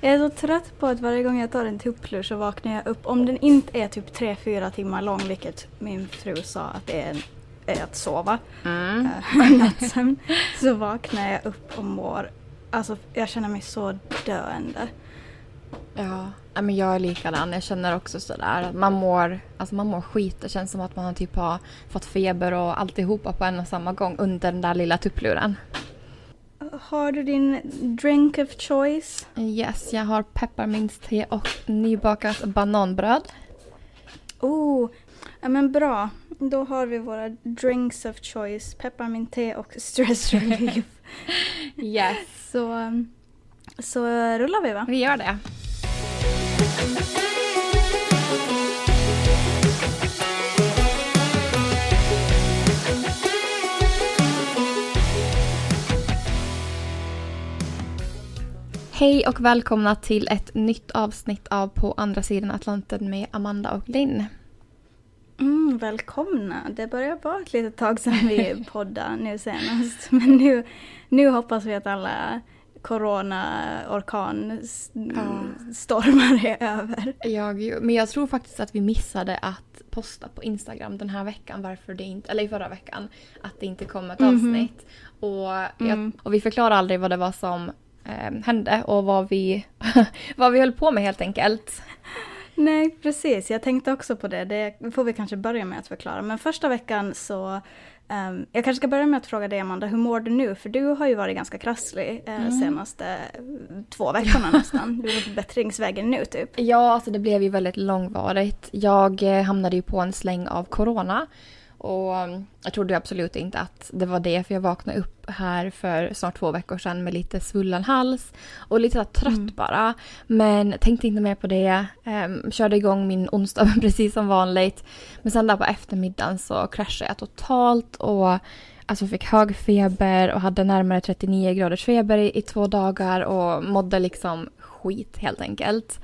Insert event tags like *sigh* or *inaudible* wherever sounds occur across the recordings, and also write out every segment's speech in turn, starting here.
Jag är så trött på att varje gång jag tar en tupplur så vaknar jag upp. Om den inte är typ 3-4 timmar lång, vilket min fru sa att det är, är att sova, Mm. *laughs* nattsömn, så vaknar jag upp och mår... Alltså jag känner mig så döende. Ja, ja, men jag är likadan. Jag känner också sådär att man mår, alltså man mår skit. Det känns som att man typ har fått feber och alltihopa på en och samma gång under den där lilla tuppluren. Har du din drink of choice? Yes, jag har pepparmintste och nybakat bananbröd. Oh, ja men bra. Då har vi våra drinks of choice, pepparmintte och stress relief. *laughs* Yes. så, så rullar vi va? Vi gör det. Hej och välkomna till ett nytt avsnitt av På andra sidan Atlanten med Amanda och Linn. Mm, välkomna. Det börjar vara ett litet tag sedan vi *laughs* poddade nu senast. Men nu, nu hoppas vi att alla corona-orkanstormar är över. Jag, men jag tror faktiskt att vi missade att posta på Instagram den här veckan, varför det inte, eller i förra veckan, att det inte kom ett Mhm. avsnitt. Och, Mm. jag, och vi förklarar aldrig vad det var som eh, hände och vad vi, *laughs* vad vi höll på med helt enkelt. Nej, precis. Jag tänkte också på det. Det får vi kanske börja med att förklara. Men första veckan så... ehm, jag kanske ska börja med att fråga dig Amanda, hur mår du nu? För du har ju varit ganska krasslig eh, Mm. senaste två veckorna nästan. Du är på bättringsvägen nu typ. Ja, alltså det blev ju väldigt långvarigt. Jag eh, hamnade ju på en släng av corona. Och mm, jag trodde absolut inte att det var det, för jag vaknade upp här för snart två veckor sedan med lite svullen hals och lite trött Mm. bara. Men tänkte inte mer på det. Ehm, körde igång min onsdag *laughs* precis som vanligt. Men sen där på eftermiddagen så kraschade jag totalt och alltså fick hög feber och hade närmare 39 graders feber i, i två dagar och mådde liksom skit helt enkelt.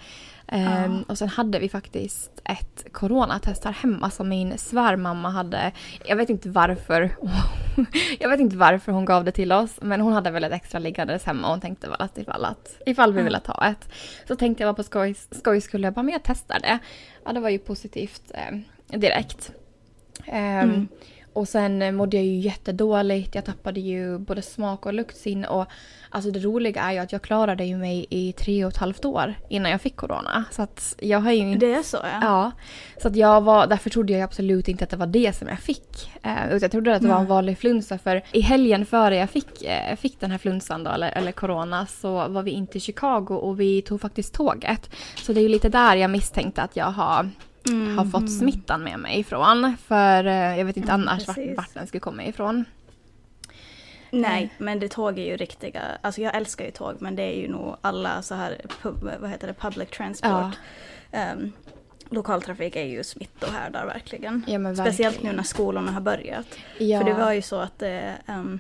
Ehm, och sen hade vi faktiskt ett coronatest här hemma som min svärmamma hade. Jag vet inte varför. *laughs* jag vet inte varför hon gav det till oss. Men hon hade väl ett extra liggandes hemma och hon tänkte väl att ifall, att, ifall vi Mm. ville ta ett. Så tänkte jag bara på skoj, skoj skulle jag bara, men jag testar det. Ja, det var ju positivt eh, direkt. Ehm, Mm. Och sen eh, mådde jag ju jättedåligt. Jag tappade ju både smak och luktsinne. Och alltså det roliga är ju att jag klarade ju mig i tre och ett halvt år innan jag fick corona. Så att jag har ju inte... Det är så ja. Ja. Så att jag var, därför trodde jag absolut inte att det var det som jag fick. Eh, utan jag trodde att det var en vanlig flunsa. För i helgen före jag fick, eh, fick den här flunsan då, eller, eller corona, så var vi inte i Chicago och vi tog faktiskt tåget. Så det är ju lite där jag misstänkte att jag har Mm. har fått smittan med mig ifrån. För eh, jag vet inte Mm, annars vart, vart den skulle komma ifrån. Nej, men det tåg är ju riktiga, alltså jag älskar ju tåg men det är ju nog alla så här, pub, vad heter det, public transport. Ja. Ehm, lokaltrafik är ju smittohärdar verkligen. Ja, men Speciellt nu verkligen. när skolorna har börjat. Ja. För det var ju så att det, ehm,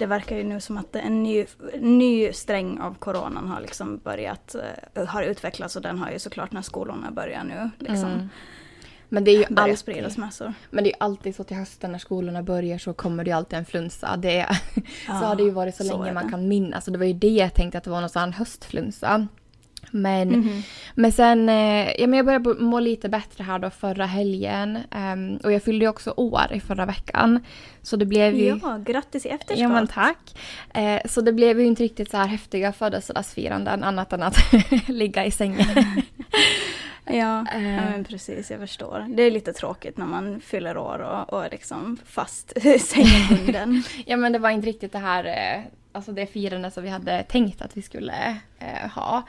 det verkar ju nu som att en ny, ny sträng av coronan har liksom börjat, eh, har utvecklats och den har ju såklart när skolorna börjar nu liksom Mm. Men det är ju alltid, spridas massor. men det är alltid så till hösten när skolorna börjar så kommer det ju alltid en flunsa. Det, *laughs* så Ja, har det ju varit så, så länge man kan minnas. Och det var ju det jag tänkte att det var någon sån höstflunsa. Men, Mhm. men sen, eh, ja, men jag började må lite bättre här då förra helgen. Ehm, och jag fyllde ju också år i förra veckan. Så det blev ju... Ja, grattis i efterskott. Ja men tack. Eh, så det blev ju inte riktigt så här häftiga födelsedagsfiranden annat än att *laughs* ligga i sängen. *laughs* Ja, Eh. ja, men precis, jag förstår. Det är lite tråkigt när man fyller år och, och är liksom fast *laughs* sängenbunden. *laughs* ja men det var inte riktigt det här, eh, alltså det firande som vi hade tänkt att vi skulle eh, ha.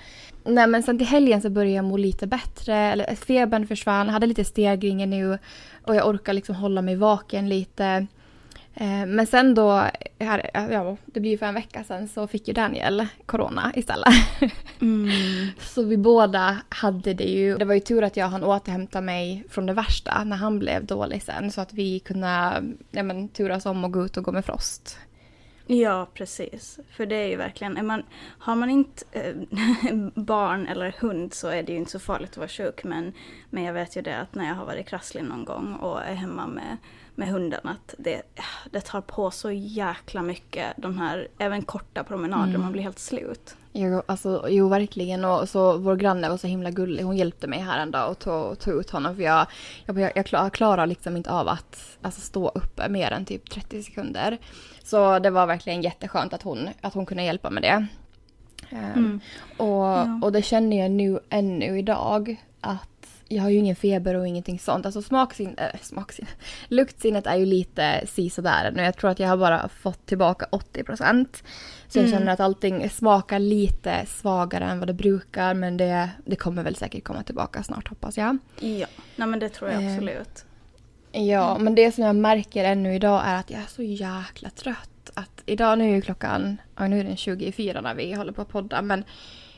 Nej men sen till helgen så började jag må lite bättre, eller febern försvann, hade lite stegringar nu och jag orkar liksom hålla mig vaken lite. Eh, Men sen då, här, ja, det blir ju för en vecka sedan, så fick ju Daniel corona istället. *laughs* Mm. Så vi båda hade det ju. Det var ju tur att jag hann återhämta mig från det värsta när han blev dålig sen. Så att vi kunde ja, men, turas om och gå ut och gå med Frost. Ja, precis. För det är ju verkligen, är man, har man inte eh, *laughs* barn eller hund så är det ju inte så farligt att vara sjuk. Men, men jag vet ju det att när jag har varit krasslig någon gång och är hemma med, med hunden att det, det tar på så jäkla mycket. De här, även korta promenader, Mm. man blir helt slut. Jo, alltså, jo, verkligen. Och så vår granne var så himla gullig. Hon hjälpte mig här en dag och tog, tog ut honom. För jag, jag, jag, klarar liksom inte av att alltså, stå uppe mer än typ 30 sekunder. Så det var verkligen jätteskönt att hon, att hon kunde hjälpa med det. Ehm, mm. och, ja. och det känner jag nu ännu idag. Att jag har ju ingen feber och ingenting sånt. Alltså smaksin, äh, smaksin. luktsinnet är ju lite si sådär nu. Jag tror att jag har bara fått tillbaka 80 procent. Så jag mm. känner att allting smakar lite svagare än vad det brukar. Men det, det kommer väl säkert komma tillbaka snart hoppas jag. Ja, nej men det tror jag ehm, absolut. Eh, ja, men det som jag märker ännu idag är att jag är så jäkla trött. Att idag, nu är ju klockan, ja, nu är den 24 när vi håller på att podda. Men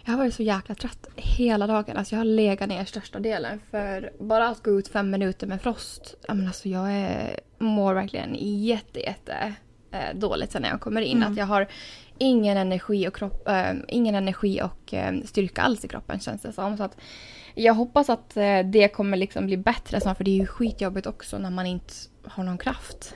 jag har varit så jäkla trött hela dagen. Alltså jag har legat ner största delen. För bara att gå ut fem minuter med frost. Jag, alltså jag är, mår verkligen jätte, jätte eh, dåligt sen när jag kommer in. Mm. Att jag har ingen energi och, kropp, äh, ingen energi och äh, styrka alls i kroppen känns det som. Så att jag hoppas att äh, det kommer liksom bli bättre snart. För det är ju skitjobbigt också när man inte har någon kraft.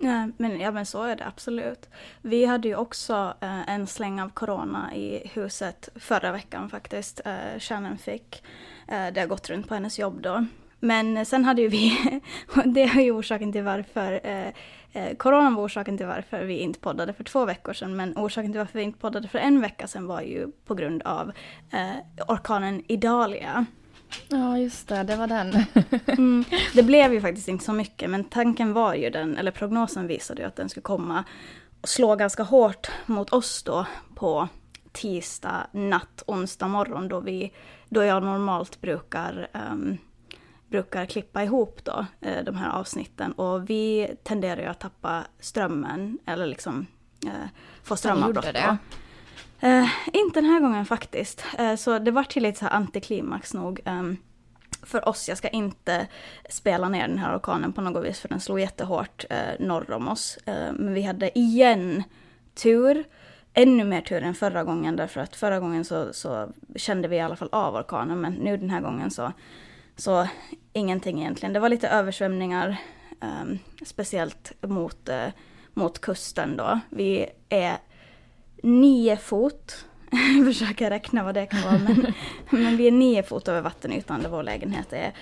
Ja men, ja men så är det absolut. Vi hade ju också eh, en släng av corona i huset förra veckan faktiskt. Eh, Shannon fick. Eh, det har gått runt på hennes jobb då. Men sen hade ju vi, *laughs* det är ju orsaken till varför, eh, eh, coronan var orsaken till varför vi inte poddade för två veckor sedan, men orsaken till varför vi inte poddade för en vecka sedan var ju på grund av eh, orkanen Idalia. Ja, just det. Det var den. mm, *laughs* det blev ju faktiskt inte så mycket, men tanken var ju den, eller prognosen visade ju att den skulle komma och slå ganska hårt mot oss då på tisdag natt, onsdag morgon då, vi, då jag normalt brukar, um, brukar klippa ihop då, uh, de här avsnitten. Och vi tenderar ju att tappa strömmen, eller liksom uh, få strömavbrott. Uh, inte den här gången faktiskt. Uh, så det var till lite så här antiklimax nog. Um, för oss, jag ska inte spela ner den här orkanen på något vis för den slog jättehårt uh, norr om oss. men vi hade igen tur. Ännu mer tur än förra gången därför att förra gången så, så kände vi i alla fall av orkanen men nu den här gången så, så ingenting egentligen. Det var lite översvämningar, um, speciellt mot, mot kusten då. Vi är nio fot. Jag *laughs* försöker räkna vad det kan vara. Men, *laughs* men vi är nio fot över vattenytan där vår lägenhet är.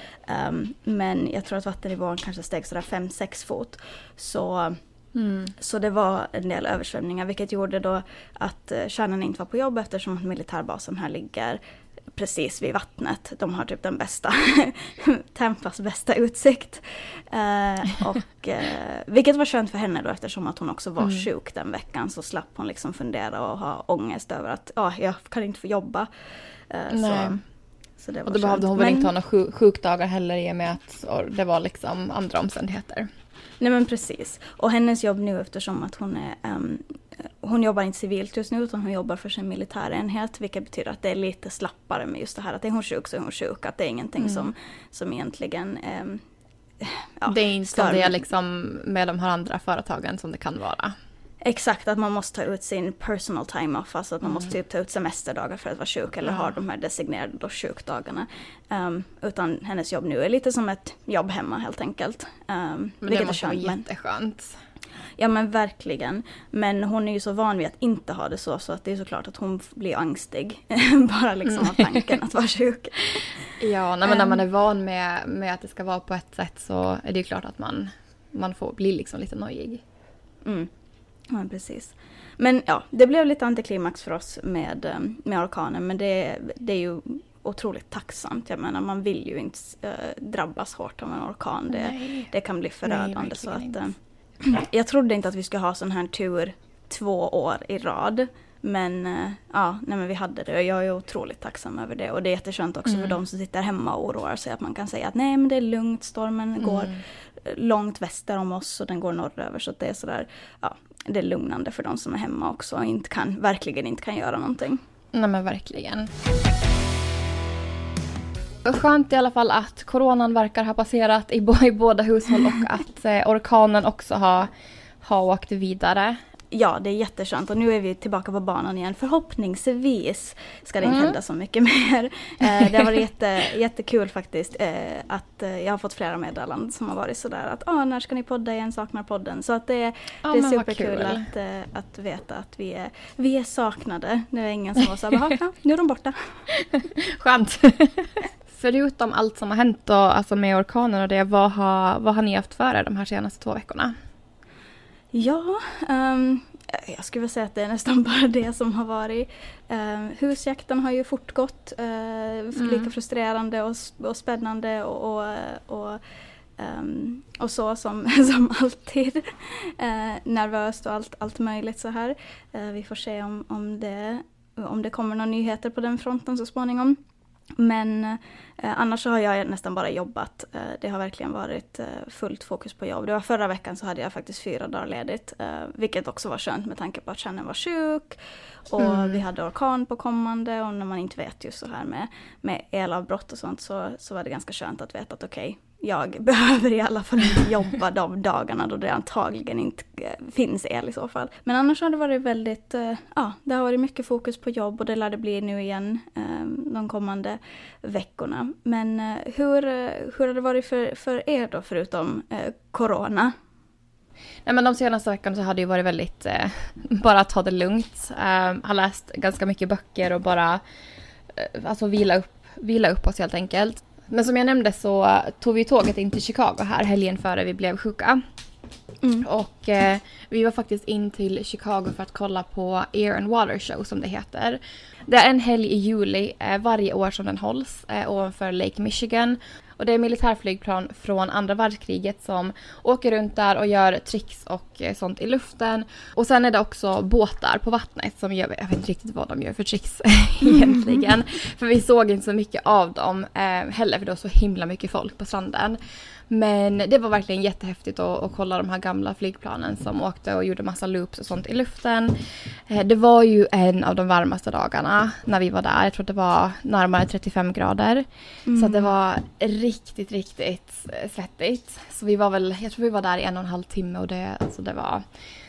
Um, men jag tror att vattennivån kanske steg sådär fem, sex fot. Så, mm. så det var en del översvämningar vilket gjorde då att uh, kärnan inte var på jobb eftersom militärbasen här ligger precis vid vattnet. De har typ den bästa, *laughs* Tampas bästa utsikt. Eh, och, eh, vilket var skönt för henne då eftersom att hon också var mm. sjuk den veckan så slapp hon liksom fundera och ha ångest över att oh, jag kan inte få jobba. Eh, så, så det och då behövde hon väl men, inte ha några sjukdagar heller i och med att det var liksom andra omständigheter. Nej men precis. Och hennes jobb nu eftersom att hon är um, hon jobbar inte civilt just nu utan hon jobbar för sin militärenhet vilket betyder att det är lite slappare med just det här att är hon sjuk så är hon sjuk. Att det är ingenting mm. som, som egentligen um, ja, Det är inte som det är liksom med de här andra företagen som det kan vara. Exakt, att man måste ta ut sin personal time off, alltså att man mm. måste typ ta ut semesterdagar för att vara sjuk eller ja. ha de här designerade då sjukdagarna. Um, utan hennes jobb nu är lite som ett jobb hemma helt enkelt. Um, men det måste vara jätteskönt. Ja men verkligen. Men hon är ju så van vid att inte ha det så, så att det är såklart att hon blir angstig. *laughs* Bara liksom av tanken att vara sjuk. Ja, nej, men när man är van med, med att det ska vara på ett sätt så är det ju klart att man, man får bli liksom lite nojig. Mm. Ja, precis. Men ja, det blev lite antiklimax för oss med, eh, med orkanen, men det, det är ju otroligt tacksamt. Jag menar, man vill ju inte äh, drabbas hårt av en orkan. Det, det kan bli förödande. Nej, så att, äh, *clears throat* jag trodde inte att vi skulle ha sån här tur två år i rad. Men äh, ja, nej, men vi hade det och jag är otroligt tacksam över det. Och det är jätteskönt också mm. för de som sitter hemma och oroar sig att man kan säga att nej men det är lugnt, stormen mm. går långt väster om oss och den går norröver. Så det är sådär, ja, det är lugnande för de som är hemma också och inte kan, verkligen inte kan göra någonting. Nej men verkligen. Skönt i alla fall att coronan verkar ha passerat i, i båda hushåll och att eh, orkanen också har, har åkt vidare. Ja, det är jätteskönt och nu är vi tillbaka på banan igen. Förhoppningsvis ska det inte mm. hända så mycket mer. Eh, det har varit jätte, *laughs* jättekul faktiskt eh, att eh, jag har fått flera meddelanden som har varit sådär att ah, när ska ni podda igen, saknar podden. Så att det, oh, det är superkul att, eh, att veta att vi är, vi är saknade. Det är ingen som var såhär, nu är de borta. *laughs* Skönt. *laughs* Förutom allt som har hänt då, alltså med orkanen och det, vad har, vad har ni haft för er de här senaste två veckorna? Ja, um, jag skulle vilja säga att det är nästan *laughs* bara det som har varit. Uh, husjakten har ju fortgått, uh, mm. lika frustrerande och, och spännande och, och, och, um, och så som, *laughs* som alltid. Uh, nervöst och allt, allt möjligt så här. Uh, vi får se om, om, det, om det kommer några nyheter på den fronten så småningom. Men eh, annars så har jag nästan bara jobbat. Eh, det har verkligen varit eh, fullt fokus på jobb. Det var förra veckan så hade jag faktiskt fyra dagar ledigt. Vilket också var skönt med tanke på att Shannon var sjuk. Och mm. vi hade orkan på kommande och när man inte vet just så här med, med elavbrott och sånt så, så var det ganska skönt att veta att okej, okay, jag behöver i alla fall inte jobba de dagarna då det antagligen inte eh, finns el i så fall. Men annars har det varit väldigt, eh, ja, det har varit mycket fokus på jobb och det lär det bli nu igen ehm, de kommande veckorna. Men eh, hur, hur har det varit för, för er då förutom corona? Nej, men de senaste veckorna så har det ju varit väldigt, eh, *laughs* bara ta det lugnt. Eh, har läst ganska mycket böcker och bara eh, alltså vila upp, vila upp oss helt enkelt. Men som jag nämnde så tog vi tåget in till Chicago här helgen före vi blev sjuka. Mm. Och eh, vi var faktiskt in till Chicago för att kolla på Air and Water Show som det heter. Det är en helg i juli eh, varje år som den hålls eh, ovanför Lake Michigan. Och det är militärflygplan från andra världskriget som åker runt där och gör tricks och eh, sånt i luften. Och sen är det också båtar på vattnet som gör, jag vet inte riktigt vad de gör för tricks *laughs* egentligen. För vi såg inte så mycket av dem eh, heller för det var så himla mycket folk på stranden. Men det var verkligen jättehäftigt att, att kolla de här gamla flygplanen som åkte och gjorde massa loops och sånt i luften. Eh, det var ju en av de varmaste dagarna när vi var där. Jag tror att det var närmare 35 grader. Mm. Så det var riktigt, riktigt eh, svettigt. Så vi var väl, jag tror vi var där i en och en halv timme och det, alltså det var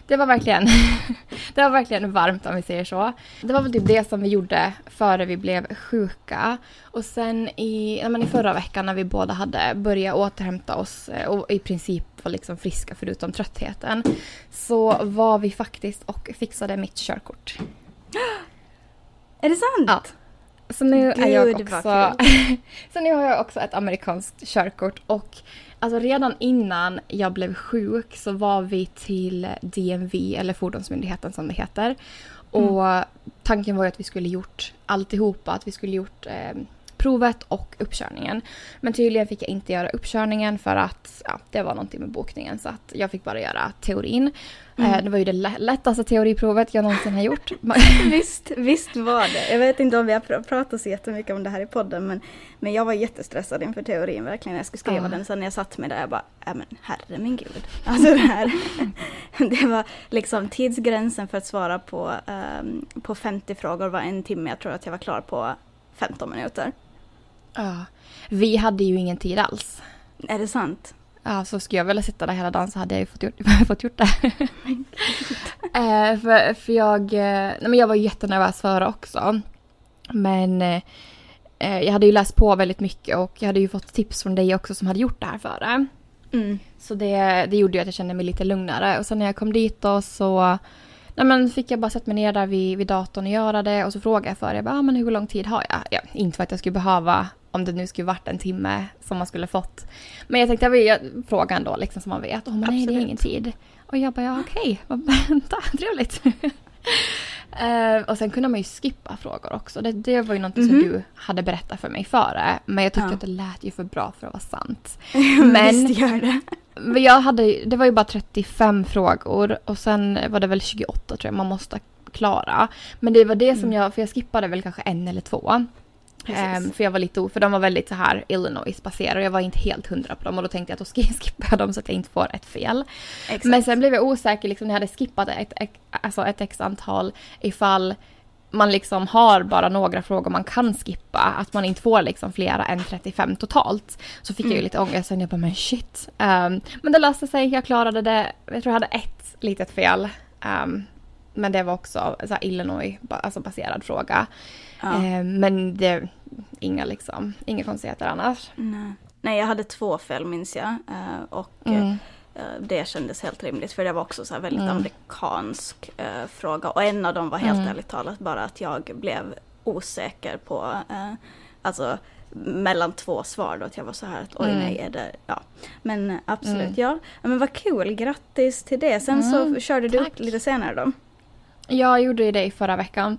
det var verkligen, *laughs* det var verkligen varmt om vi säger så. Det var väl typ det som vi gjorde före vi blev sjuka. Och sen i, men i förra veckan när vi båda hade börjat återhämta oss eh, och i princip var liksom friska förutom tröttheten. Så var vi faktiskt och fixade mitt körkort. *gasps* Är det sant? Ja. Så nu Gud, är jag också... *laughs* så nu har jag också ett amerikanskt körkort och Alltså redan innan jag blev sjuk så var vi till DMV, eller Fordonsmyndigheten som det heter. Och mm. tanken var ju att vi skulle gjort alltihopa, att vi skulle gjort eh, provet och uppkörningen. Men tydligen fick jag inte göra uppkörningen för att ja, det var någonting med bokningen så att jag fick bara göra teorin. Mm. Eh, det var ju det lättaste teoriprovet jag någonsin har gjort. *laughs* visst, visst var det. Jag vet inte om vi har pratat så jättemycket om det här i podden men, men jag var jättestressad inför teorin verkligen när jag skulle skriva ah. den. Sen när jag satt med det jag bara, ja men herre min gud. Alltså det här. *laughs* det var liksom tidsgränsen för att svara på, um, på 50 frågor var en timme. Jag tror att jag var klar på 15 minuter. Ja. Vi hade ju ingen tid alls. Är det sant? Ja, så skulle jag vilja sitta där hela dagen så hade jag ju fått gjort, *laughs* fått gjort det. eh, för, för jag, eh, nej men jag var jättenervös före också. Men eh, jag hade ju läst på väldigt mycket och jag hade ju fått tips från dig också som hade gjort det här före. Mm. Så det, det gjorde ju att jag kände mig lite lugnare. Och sen när jag kom dit då så nej men fick jag bara sätta mig ner där vid, vid datorn och göra det och så frågade jag för jag bara, ah, men hur lång tid har jag? Ja, inte för att jag skulle behöva om det nu skulle varit en timme som man skulle fått. Men jag tänkte jag vill fråga ändå liksom så man vet. Och hon bara, nej det är ingen tid. Och jag bara, ja okej, *laughs* vänta, trevligt. Uh, *laughs* och sen kunde man ju skippa frågor också. Det, det var ju något mm -hmm. som mhm. du hade berättat för mig före. Men jag tyckte ja. att det lät ju för bra för att vara sant. *laughs* men, Visst gör det. men jag hade, det var ju bara 35 frågor och sen var det väl 28 tror jag man måste klara. Men det var det som mm. jag, för jag skippade väl kanske en eller två. Um, för jag var lite för de var väldigt så här Illinois-baserade och jag var inte helt hundra på dem och då tänkte jag att då ska jag *laughs* skippa dem så att jag inte får ett fel. Exakt. Men sen blev jag osäker liksom när jag hade skippat ett, ett, alltså ett x antal ifall man liksom har bara några frågor man kan skippa, att man inte får liksom flera än 35 totalt. Så fick mm. jag ju mm. lite ångest, och jag bara men shit. Um, men det löste sig, jag klarade det. Jag tror jag hade ett litet fel. Um, men det var också så här Illinois alltså baserad fråga. Ja. Um, men det inga liksom, inga konstigheter annars. Nej. Nej, jag hade två fel minns jag. eh, Och Mm. eh, det kändes helt rimligt för det var också så här väldigt Mm. amerikansk eh, fråga. Och en av dem var helt Mm. ärligt talat bara att jag blev osäker på, eh, alltså mellan två svar då att jag var så här att oj Mm. nej är det, ja. Men eh, absolut Mm. ja. Men vad kul, grattis till det. Sen Mm, så körde du upp tack. lite senare då. Jag gjorde ju det i förra veckan.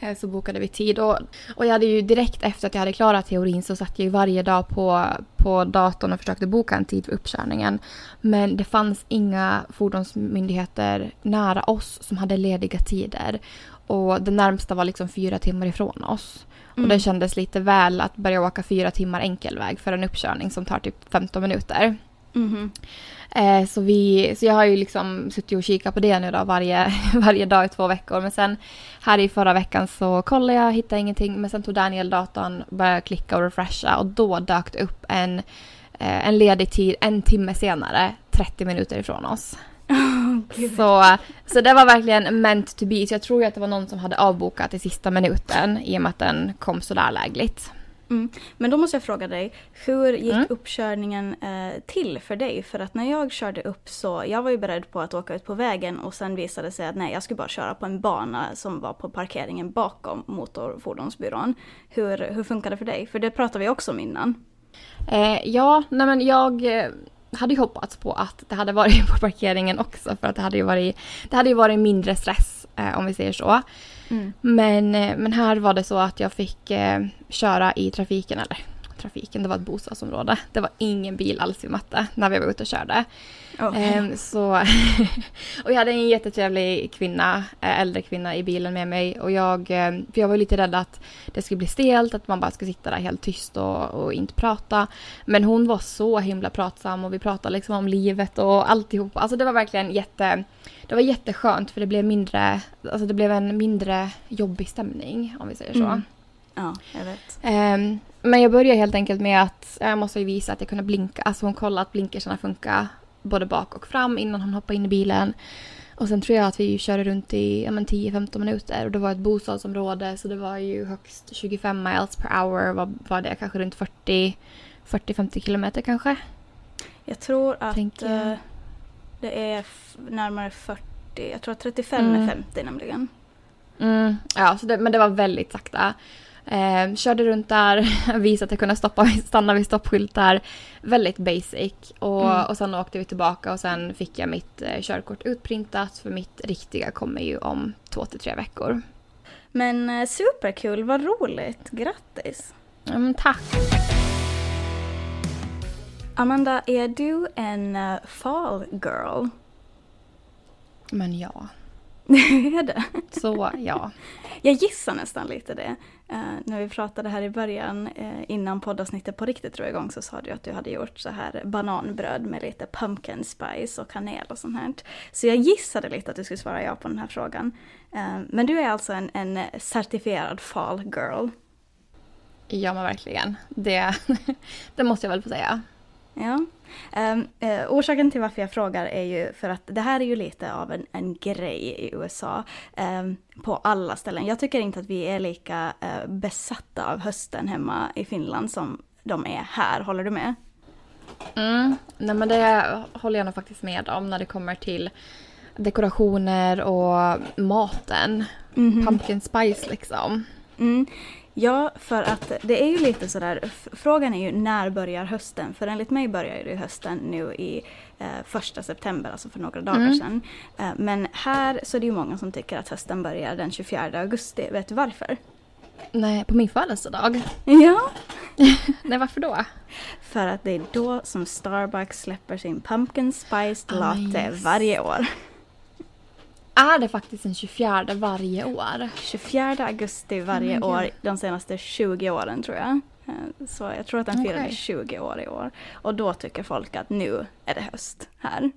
Eh, Så bokade vi tid och, och jag hade ju direkt efter att jag hade klarat teorin så satt jag ju varje dag på, på datorn och försökte boka en tid för uppkörningen. Men det fanns inga fordonsmyndigheter nära oss som hade lediga tider. Och det närmsta var liksom fyra timmar ifrån oss. Och Mm. det kändes lite väl att börja åka fyra timmar enkelväg för en uppkörning som tar typ 15 minuter. Mhm. Eh, så, vi, så jag har ju liksom suttit och kikat på det nu då varje, *laughs* varje dag i två veckor. Men sen här i förra veckan så kollade jag, hittade ingenting. Men sen tog Daniel datorn, började klicka och refresha och då dök det upp en, eh, en ledig tid en timme senare, 30 minuter ifrån oss. *laughs* Gud. Så, så det var verkligen meant to be. Så jag tror ju att det var någon som hade avbokat i sista minuten i och med att den kom sådär lägligt. Mm. Men då måste jag fråga dig, hur gick Mm. uppkörningen eh, till för dig? För att när jag körde upp så, jag var ju beredd på att åka ut på vägen och sen visade det sig att nej, jag skulle bara köra på en bana som var på parkeringen bakom Motorfordonsbyrån. Hur, hur funkar det för dig? För det pratade vi också om innan. Eh, ja, nej men jag eh, hade ju hoppats på att det hade varit *laughs* på parkeringen också för att det hade ju varit, det hade ju varit mindre stress eh, om vi säger så. Mm. Men, eh, men här var det så att jag fick eh, köra i trafiken, eller? Trafiken, det var ett bostadsområde. Det var ingen bil alls i matte när vi var ute och körde. Okej. Ehm, så, *laughs* och jag hade en jättetrevlig kvinna, eh, äldre kvinna i bilen med mig. Och jag, eh, för jag var lite rädd att det skulle bli stelt, att man bara skulle sitta där helt tyst och, och inte prata. Men hon var så himla pratsam och vi pratade liksom om livet och alltihop. Alltså det var verkligen jätte, det var jätteskönt för det blev mindre, alltså det blev en mindre jobbig stämning om vi säger så. Mm. Ja, jag vet. Ehm, men jag började helt enkelt med att jag måste ju visa att jag kunde blinka. Alltså hon kollade att blinkersarna funkar både bak och fram innan hon hoppade in i bilen. Och sen tror jag att vi körde runt i ja, men 10-15 minuter och det var ett bostadsområde så det var ju högst 25 miles per hour. Var, var det kanske runt 40 40-50 kilometer kanske? Jag tror att Tänker jag. eh, det är närmare 40, jag tror att 35 Mm. är 50 nämligen. Mm, ja, så det, men det var väldigt sakta. Eh, körde runt där, *laughs* visade att jag kunde stoppa, *laughs* stanna vid stoppskyltar. Väldigt basic. Och, Mm. och sen åkte vi tillbaka och sen fick jag mitt eh, körkort utprintat för mitt riktiga kommer ju om två till tre veckor. Men eh, superkul, vad roligt, grattis! Mm, tack! Amanda, är du en eh, fall girl? Men ja, *laughs* är det? så ja. Jag gissar nästan lite det. Eh, när vi pratade här i början, eh, innan poddavsnittet på riktigt drog igång, så sa du att du hade gjort så här bananbröd med lite pumpkin spice och kanel och sånt här. Så jag gissade lite att du skulle svara ja på den här frågan. Eh, men du är alltså en, en certifierad fall girl. Ja men verkligen. Det, *laughs* det måste jag väl få säga. Ja. Um, eh, orsaken till varför jag frågar är ju för att det här är ju lite av en, en grej i USA. ehm, på alla ställen. Jag tycker inte att vi är lika eh, besatta av hösten hemma i Finland som de är här. Håller du med? Mm. Nej men det håller jag nog faktiskt med om när det kommer till dekorationer och maten. Pumpkin spice liksom. Mm. Ja, för att det är ju lite sådär, frågan är ju när börjar hösten? För enligt mig börjar ju hösten nu i eh, första september, alltså för några dagar Mm. sedan. Eh, men här så är det ju många som tycker att hösten börjar den 24 augusti. Vet du varför? Nej, på min födelsedag. Ja, *laughs* Nej, varför då? för att det är då som Starbucks släpper sin pumpkin spiced latte yes. varje år. Är det faktiskt den 24 varje år? 24 augusti varje God. år de senaste 20 åren tror jag. Eh, Så jag tror att den firade Okej. 20 år i år. Och då tycker folk att nu är det höst här.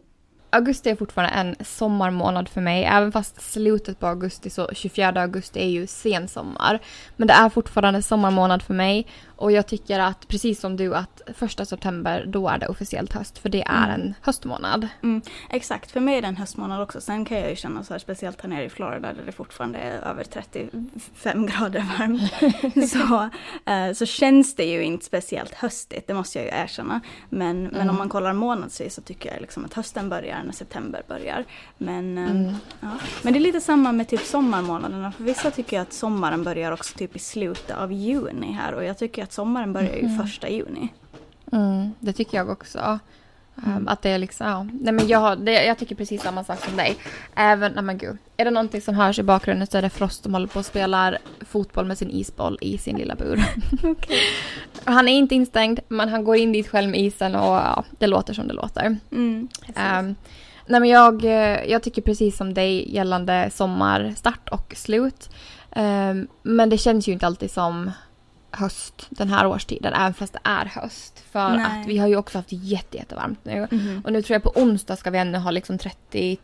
augusti är fortfarande en sommarmånad för mig. Även fast slutet på augusti, så 24 augusti är ju sensommar. Men det är fortfarande sommarmånad för mig. Och jag tycker att, precis som du, att första september, då är det officiellt höst. För det är Mm. en höstmånad. Mm, exakt, för mig är det en höstmånad också. Sen kan jag ju känna så här, speciellt här nere i Florida där det fortfarande är över 35 *laughs* grader varmt. *laughs* så, eh, så känns det ju inte speciellt höstigt, det måste jag ju erkänna. Men, men Mm. om man kollar månadsvis så tycker jag liksom att hösten börjar när september börjar. Men, eh, Mm. ja. men det är lite samma med typ sommarmånaderna. För vissa tycker att sommaren börjar också typ i slutet av juni här. Och jag tycker att sommaren börjar ju Mhm. första juni. Mm, det tycker jag också. Um, Mm. Att det är liksom, ja. Nej men jag, det, jag tycker precis samma sak som dig. Även, nej men gud. Är det någonting som hörs i bakgrunden så är det Frost som håller på och spelar fotboll med sin isboll i sin lilla bur. *laughs* *laughs* Han är inte instängd, men han går in dit själv med isen och ja, det låter som det låter. Mm. Um, nej men jag, eh, jag tycker precis som dig gällande sommarstart och slut. Um, men det känns ju inte alltid som höst den här årstiden, även fast det är höst. För Nej. att vi har ju också haft jätte, jättevarmt nu. Mhm. Och nu tror jag på onsdag ska vi ännu ha liksom 31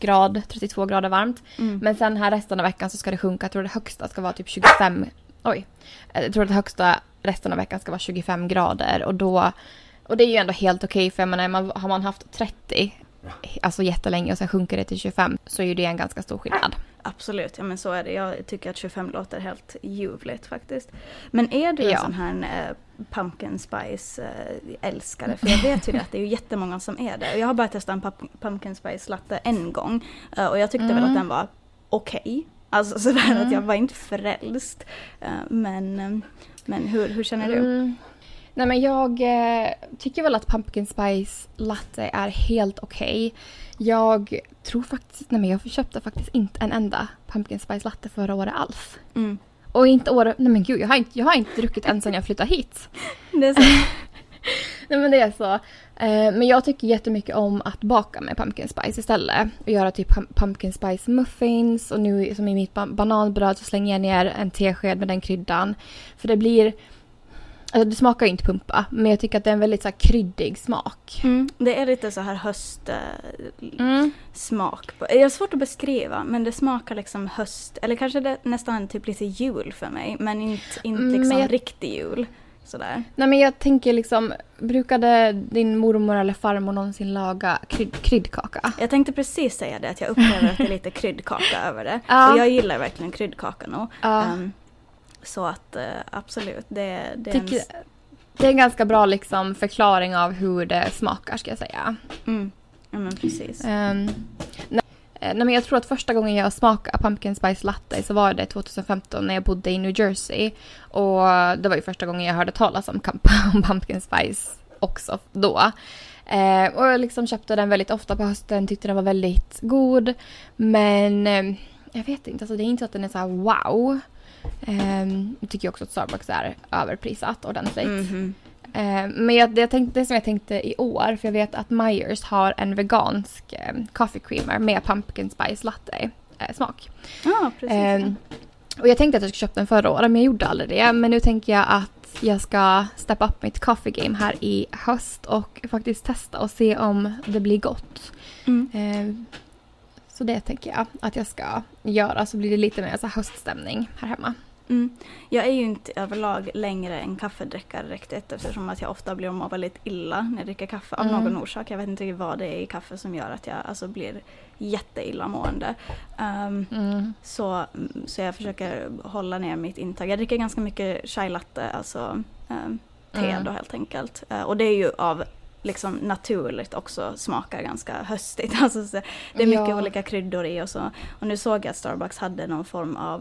grad, 32 grader varmt. Mm. Men sen här resten av veckan så ska det sjunka. Jag tror det högsta ska vara typ 25. Oj. Jag tror att det högsta resten av veckan ska vara 25 grader. Och då... Och det är ju ändå helt okej för jag menar, man, har man haft 30 alltså jättelänge och sen sjunker det till 25 så är ju det en ganska stor skillnad. Absolut, ja men så är det. Jag tycker att 25 låter helt ljuvligt faktiskt. Men är du en Ja. sån här eh, pumpkin spice eh, älskare? För jag vet ju det att det är ju jättemånga som är det. Och Jag har bara testat en pump- pumpkin spice latte en gång. eh, och jag tyckte väl Mm. att den var okej. Alltså sådär Mm. att jag var inte frälst. Eh, men eh, men hur, hur känner du? Mm. Nej men jag eh, tycker väl att pumpkin spice latte är helt okej. Jag tror faktiskt, nej men jag köpte faktiskt inte en enda pumpkin spice latte förra året alls. Mm. Och inte året, nej men gud jag har inte, jag har inte druckit en sedan jag flyttade hit. *laughs* Det är så. *laughs* Nej men det är så. Eh, men jag tycker jättemycket om att baka med pumpkin spice istället. Och göra typ pum- pumpkin spice muffins och nu som i mitt ba- bananbröd så slänger jag ner en tesked med den kryddan. För det blir, alltså det smakar ju inte pumpa men jag tycker att det är en väldigt så här kryddig smak. Mm. Det är lite så här höst... Eh, Mm. Det är svårt att beskriva men det smakar liksom höst eller kanske det nästan typ lite jul för mig men inte, inte Mm, liksom men jag- riktig jul. Sådär. Nej men jag tänker liksom, brukade din mormor eller farmor någonsin laga kryd- kryddkaka? Jag tänkte precis säga det att jag upplever att det är lite *laughs* kryddkaka över det. Ja. Och jag gillar verkligen kryddkaka nog. Ja. Ehm, så att eh, absolut, det, det är en... tycker, det är en ganska bra liksom förklaring av hur det smakar ska jag säga. Mm, ja men precis. Um, nej, men jag tror att första gången jag smakade pumpkin spice latte så var det 2015 när jag bodde i New Jersey. Och det var ju första gången jag hörde talas om, *laughs* om pumpkin spice också då. Eh, och jag liksom köpte den väldigt ofta på hösten, tyckte den var väldigt god. Men eh, jag vet inte, alltså det är inte så att den är så här wow. Eh, jag tycker också att Starbucks är överprisat ordentligt. Mhm. Eh, men jag, det, tänkte, det som jag tänkte i år, för jag vet att Myers har en vegansk eh, coffee creamer med pumpkin spice latte eh, smak. Ja, precis. Ehm, och jag tänkte att jag skulle köpa den förra året men jag gjorde aldrig det. Men nu tänker jag att jag ska steppa upp mitt coffee game här i höst och faktiskt testa och se om det blir gott. Mm. Ehm, så det tänker jag att jag ska göra så blir det lite mer så höststämning här hemma. Mm. Jag är ju inte överlag längre en kaffedrickare riktigt eftersom att jag ofta blir må väldigt illa när jag dricker kaffe av Mm. någon orsak. Jag vet inte vad det är i kaffe som gör att jag alltså, blir jätteillamående. Um, Mm. så, så jag försöker hålla ner mitt intag. Jag dricker ganska mycket chai latte, alltså um, te Mm. då helt enkelt. Uh, och det är ju av liksom naturligt också smakar ganska höstigt. *laughs* Alltså, så det är mycket Ja. olika kryddor i och så. Och nu såg jag att Starbucks hade någon form av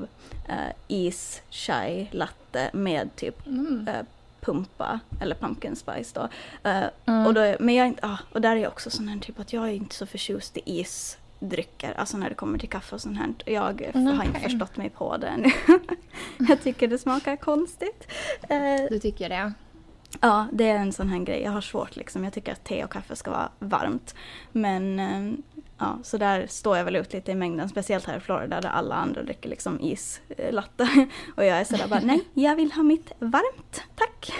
uh, is chai latte med typ Mm. eh, pumpa eller pumpkin spice då. Eh, Mm. och, då men jag, ah, och där är jag också sån här typ att jag är inte så förtjust i isdrycker, alltså när det kommer till kaffe och sånt här. Jag eh, Mm, har inte förstått mig på det ännu. *laughs* jag tycker det smakar konstigt. Eh, Du tycker det? Ja, det är en sån här grej. Jag har svårt liksom. Jag tycker att te och kaffe ska vara varmt. Men eh, ja, så där står jag väl ut lite i mängden. Speciellt här i Florida där alla andra dricker liksom islatte. *laughs* Och jag är sådär bara, nej, jag vill ha mitt varmt, tack.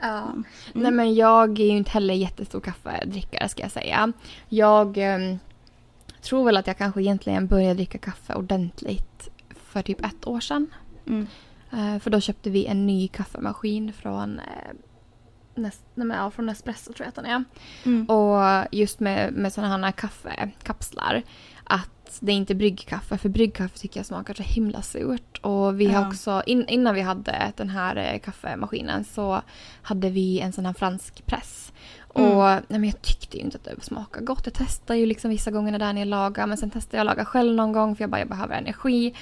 Ja. Mm. Nej men jag är ju inte heller jättestor kaffedrickare ska jag säga. Jag eh, tror väl att jag kanske egentligen började dricka kaffe ordentligt för typ ett år sedan. Mm. Eh, för då köpte vi en ny kaffemaskin från eh, Nes, nej, ja, från Nespresso tror jag att den är. Mm. Och just med, med sådana här kaffekapslar. Att det är inte bryggkaffe, för bryggkaffe tycker jag smakar så himla surt. Och vi ja. har också, in, innan vi hade den här eh, kaffemaskinen så hade vi en sån här fransk press. Mm. Och nej, men jag tyckte ju inte att det smakade gott. Jag testade ju liksom vissa gånger när Daniel lagade men sen testade jag att laga själv någon gång för jag bara jag behöver energi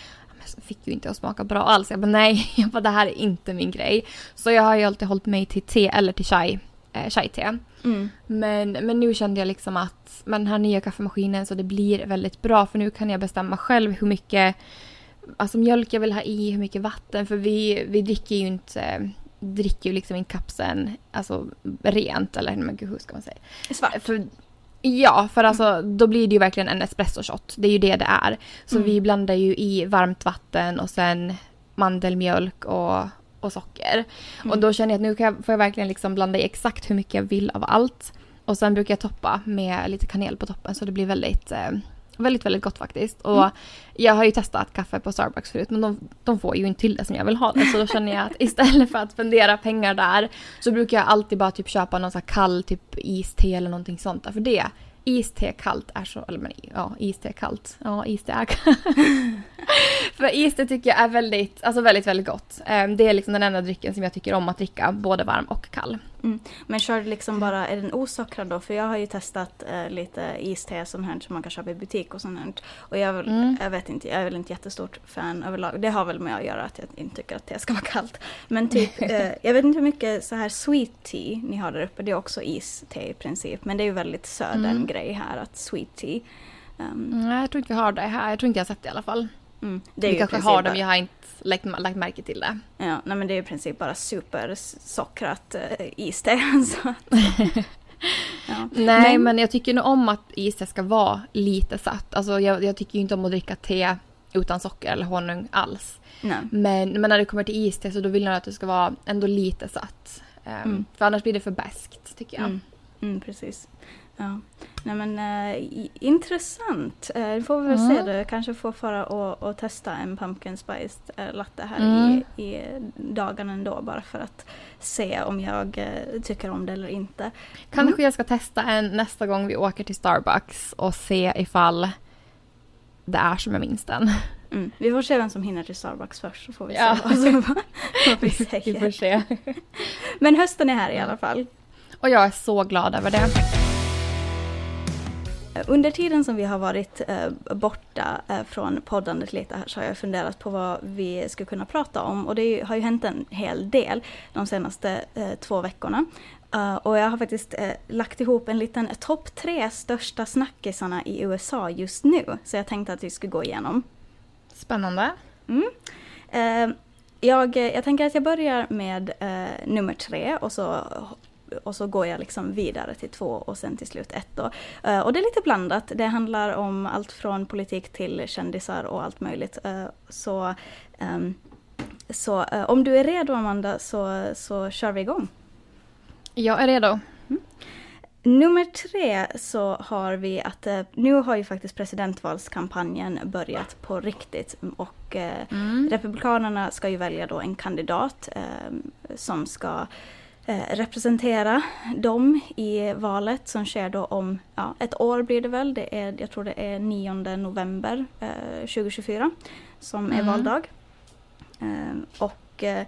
fick ju inte att smaka bra alls. Jag bara nej, *laughs* jag bara, det här är inte min grej. Så jag har ju alltid hållit mig till te eller till chai, eh, chai-te. Mm. Men, men nu kände jag liksom att med den här nya kaffemaskinen så det blir väldigt bra för nu kan jag bestämma själv hur mycket alltså mjölk jag vill ha i, hur mycket vatten för vi, vi dricker ju inte dricker ju liksom inte kapseln alltså rent eller men gud, hur ska man säga? Svart. För, Ja, för alltså då blir det ju verkligen en espresso shot. Det är ju det det är. Så mm. vi blandar ju i varmt vatten och sen mandelmjölk och, och socker. Mm. Och då känner jag att nu kan jag, får jag verkligen liksom blanda i exakt hur mycket jag vill av allt. Och sen brukar jag toppa med lite kanel på toppen så det blir väldigt eh, Väldigt, väldigt gott faktiskt. Och mm. jag har ju testat kaffe på Starbucks förut men de, de, får ju inte till det som jag vill ha det. Så då känner jag att *laughs* istället för att spendera pengar där så brukar jag alltid bara typ köpa någon här kall typ iste eller någonting sånt. För det iste kallt är så, eller men ja, iste kallt. Ja, iste är *laughs* För iste tycker jag är väldigt, alltså väldigt, väldigt gott. Ehm, det är liksom den enda drycken som jag tycker om att dricka, både varm och kall. Mm. Men kör du liksom bara, är den osockrad då? För jag har ju testat eh, lite iste som här som man kan köpa i butik och sånt här. Och jag, mm. jag vet inte, jag är väl inte jättestort fan överlag. Det har väl med att göra att jag inte tycker att det ska vara kallt. Men typ, *laughs* eh, jag vet inte hur mycket så här sweet tea ni har där uppe. Det är också iste i princip. Men det är ju väldigt södern mm. grej här att sweet tea. Um, Nej, jag tror inte vi har det här. Jag tror inte jag har sett det i alla fall. Mm. vi kanske har det men jag har inte lagt, lagt märke till det. Ja, nej men det är i princip bara supersockrat uh, iste. *laughs* *laughs* ja. Nej men, men jag tycker nog om att iste ska vara lite satt. Alltså jag, jag tycker ju inte om att dricka te utan socker eller honung alls. Men, men när det kommer till iste så då vill jag att det ska vara ändå lite satt. Um, mm. För annars blir det för bäst tycker jag. Mm. Mm, precis. Ja. Nej men äh, intressant. Det får vi väl mm. se då. Kanske får fara och, och testa en pumpkin spice äh, latte här mm. i, i dagarna ändå bara för att se om jag äh, tycker om det eller inte. Kanske mm. jag ska testa en nästa gång vi åker till Starbucks och se ifall det är som jag minns den. Mm. Vi får se vem som hinner till Starbucks först så får vi ja. se vad, som, *laughs* vad vi säger. *laughs* vi får se. Men hösten är här i alla fall. Och jag är så glad över det. Under tiden som vi har varit eh, borta eh, från poddandet lite här så har jag funderat på vad vi skulle kunna prata om och det har ju hänt en hel del de senaste eh, två veckorna. Uh, och jag har faktiskt uh, lagt ihop en liten topp tre största snackisarna i USA just nu. Så jag tänkte att vi skulle gå igenom. Spännande. Mm. Jag, jag tänker att jag börjar med nummer tre och så och så går jag liksom vidare till två och sen till slut ett då. Uh, och det är lite blandat. Det handlar om allt från politik till kändisar och allt möjligt. Uh, så um, så uh, om du är redo Amanda så, så kör vi igång. Jag är redo. Mm. Nummer tre så har vi att nu har ju faktiskt presidentvalskampanjen börjat på riktigt och mm. Republikanerna ska ju välja då en kandidat som ska Eh, representera dem i valet som sker då om ja, ett år blir det väl. Det är, jag tror det är 9 november eh, 2024 som mm. är valdag. Eh, och eh,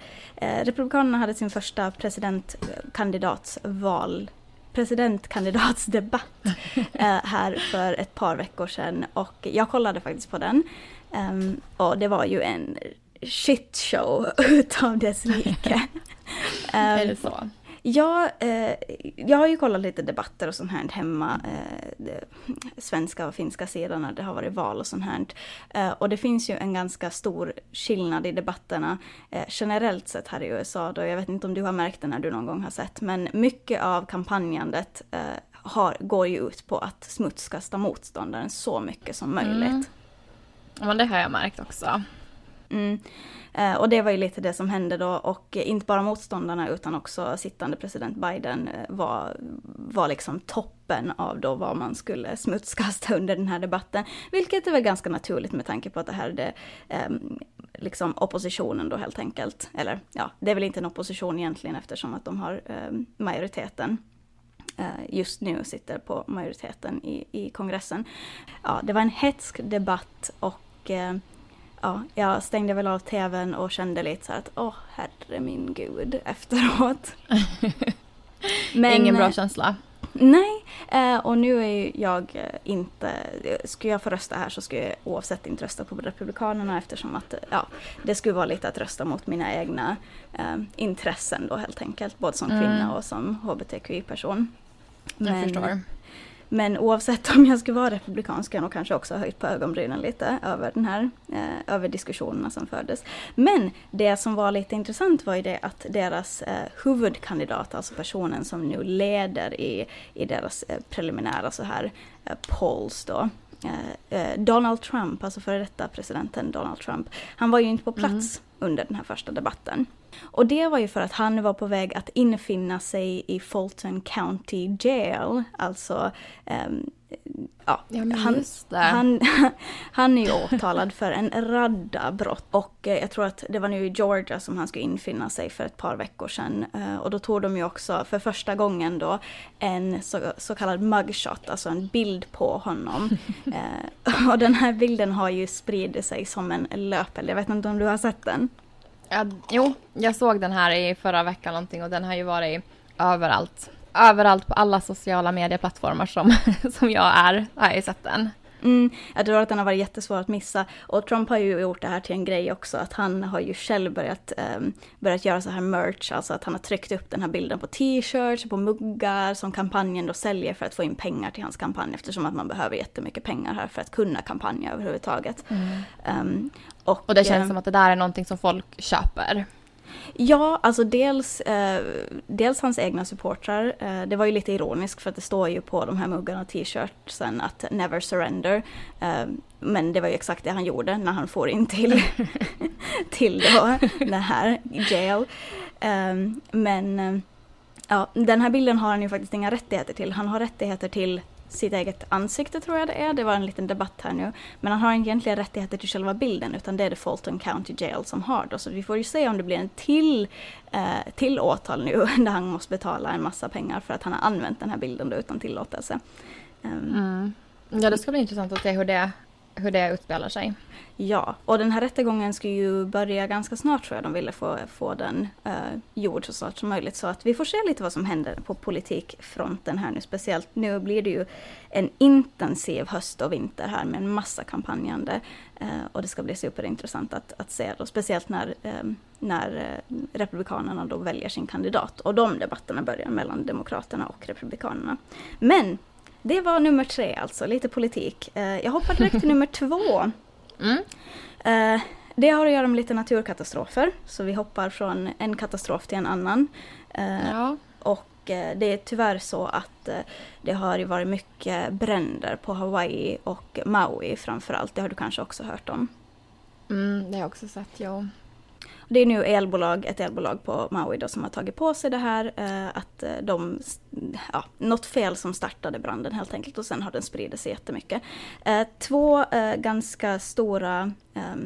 Republikanerna hade sin första presidentkandidatsval presidentkandidatsdebatt *laughs* eh, här för ett par veckor sedan och jag kollade faktiskt på den. Um, och det var ju en shitshow *laughs* utav dess like. Är det så? Ja, eh, jag har ju kollat lite debatter och sånt här hemma. Eh, svenska och finska sidan när det har varit val och sånt här. Eh, och det finns ju en ganska stor skillnad i debatterna eh, generellt sett här i USA. Då. Jag vet inte om du har märkt det när du någon gång har sett. Men mycket av kampanjandet eh, har, går ju ut på att smutskasta motståndaren så mycket som möjligt. Mm. Men det har jag märkt också. Mm. Eh, och det var ju lite det som hände då och inte bara motståndarna utan också sittande president Biden eh, var, var liksom toppen av då vad man skulle smutskasta *laughs* under den här debatten. Vilket är väl ganska naturligt med tanke på att det här är det, eh, liksom oppositionen då helt enkelt. Eller ja, det är väl inte en opposition egentligen eftersom att de har ehm, eh, majoriteten just nu sitter på majoriteten i, i kongressen. Ja, det var en hetsk debatt och eh, ja, jag stängde väl av tvn och kände lite så att åh herre min gud *laughs* efteråt. Men, Ingen bra känsla. Nej, eh, och nu är jag eh, inte, skulle jag få rösta här så skulle jag oavsett inte rösta på Republikanerna eftersom att ja, det skulle vara lite att rösta mot mina egna eh, intressen då helt enkelt, både som kvinna mm. och som hbtqi-person. Jag förstår. Men oavsett om jag skulle vara republikan skulle jag nog kanske också ha höjt på ögonbrynen lite över den här, eh, över diskussionerna som fördes. Men det som var lite intressant var ju det att deras eh, huvudkandidat, alltså personen som nu leder i, i deras eh, preliminära så här eh, polls då, eh, eh, Donald Trump, alltså före detta presidenten Donald Trump, han var ju inte på plats mm under den här första debatten. Och det var ju för att han var på väg att infinna sig i Fulton County Jail, alltså um, Ja, ja han, han, *laughs* han är ju åtalad för en radda brott och eh, jag tror att det var nu i Georgia som han skulle infinna sig för ett par veckor sedan. Eh, och då tog de ju också för första gången då en så, så kallad mugshot, alltså en bild på honom. *laughs* Eh, och den här bilden har ju spridit sig som en löpeld, jag vet inte om du har sett den? Ja, jo, jag såg den här i förra veckan någonting och den har ju varit överallt. Överallt på alla sociala medieplattformar som, *laughs* som jag är har jag sett den. Mm, jag tror att den har varit jättesvår att missa. Och Trump har ju gjort det här till en grej också, att han har ju själv börjat, um, börjat göra så här merch, alltså att han har tryckt upp den här bilden på t-shirts, på muggar som kampanjen då säljer för att få in pengar till hans kampanj eftersom att man behöver jättemycket pengar här för att kunna kampanja överhuvudtaget. Mm. Um, och, och det känns uh, som att det där är någonting som folk köper. Ja, alltså dels, eh, dels hans egna supportrar. Eh, det var ju lite ironiskt för att det står ju på de här muggarna och t-shirtsen att never surrender. Eh, men det var ju exakt det han gjorde när han får in till, *laughs* till då, den här jail. Eh, men eh, ja, den här bilden har han ju faktiskt inga rättigheter till. Han har rättigheter till sitt eget ansikte tror jag det är. Det var en liten debatt här nu. Men han har egentligen rättigheter till själva bilden utan det är det Fulton County Jail som har då. Så vi får ju se om det blir en till, eh, till åtal nu *laughs* där han måste betala en massa pengar för att han har använt den här bilden då utan tillåtelse. Um, mm. Ja det ska bli intressant att se hur det, hur det utspelar sig. Ja, och den här rättegången ska ju börja ganska snart tror jag. De ville få, få den uh, gjord så snart som möjligt. Så att vi får se lite vad som händer på politikfronten här nu. Speciellt nu blir det ju en intensiv höst och vinter här med en massa kampanjande. Uh, och det ska bli superintressant att, att se. då. speciellt när, um, när Republikanerna då väljer sin kandidat. Och de debatterna börjar mellan Demokraterna och Republikanerna. Men det var nummer tre alltså, lite politik. Jag hoppar direkt till nummer två. Mm. Eh, det har att göra med lite naturkatastrofer, så vi hoppar från en katastrof till en annan. Eh, ja. Och eh, det är tyvärr så att eh, det har varit mycket bränder på Hawaii och Maui framförallt. Det har du kanske också hört om? Mm, det har jag också sett, ja. Det är nu elbolag, ett elbolag på Maui då som har tagit på sig det här. Eh, att eh, de, ja, något fel som startade branden helt enkelt och sen har den spridit sig jättemycket. Eh, två eh, ganska stora eh,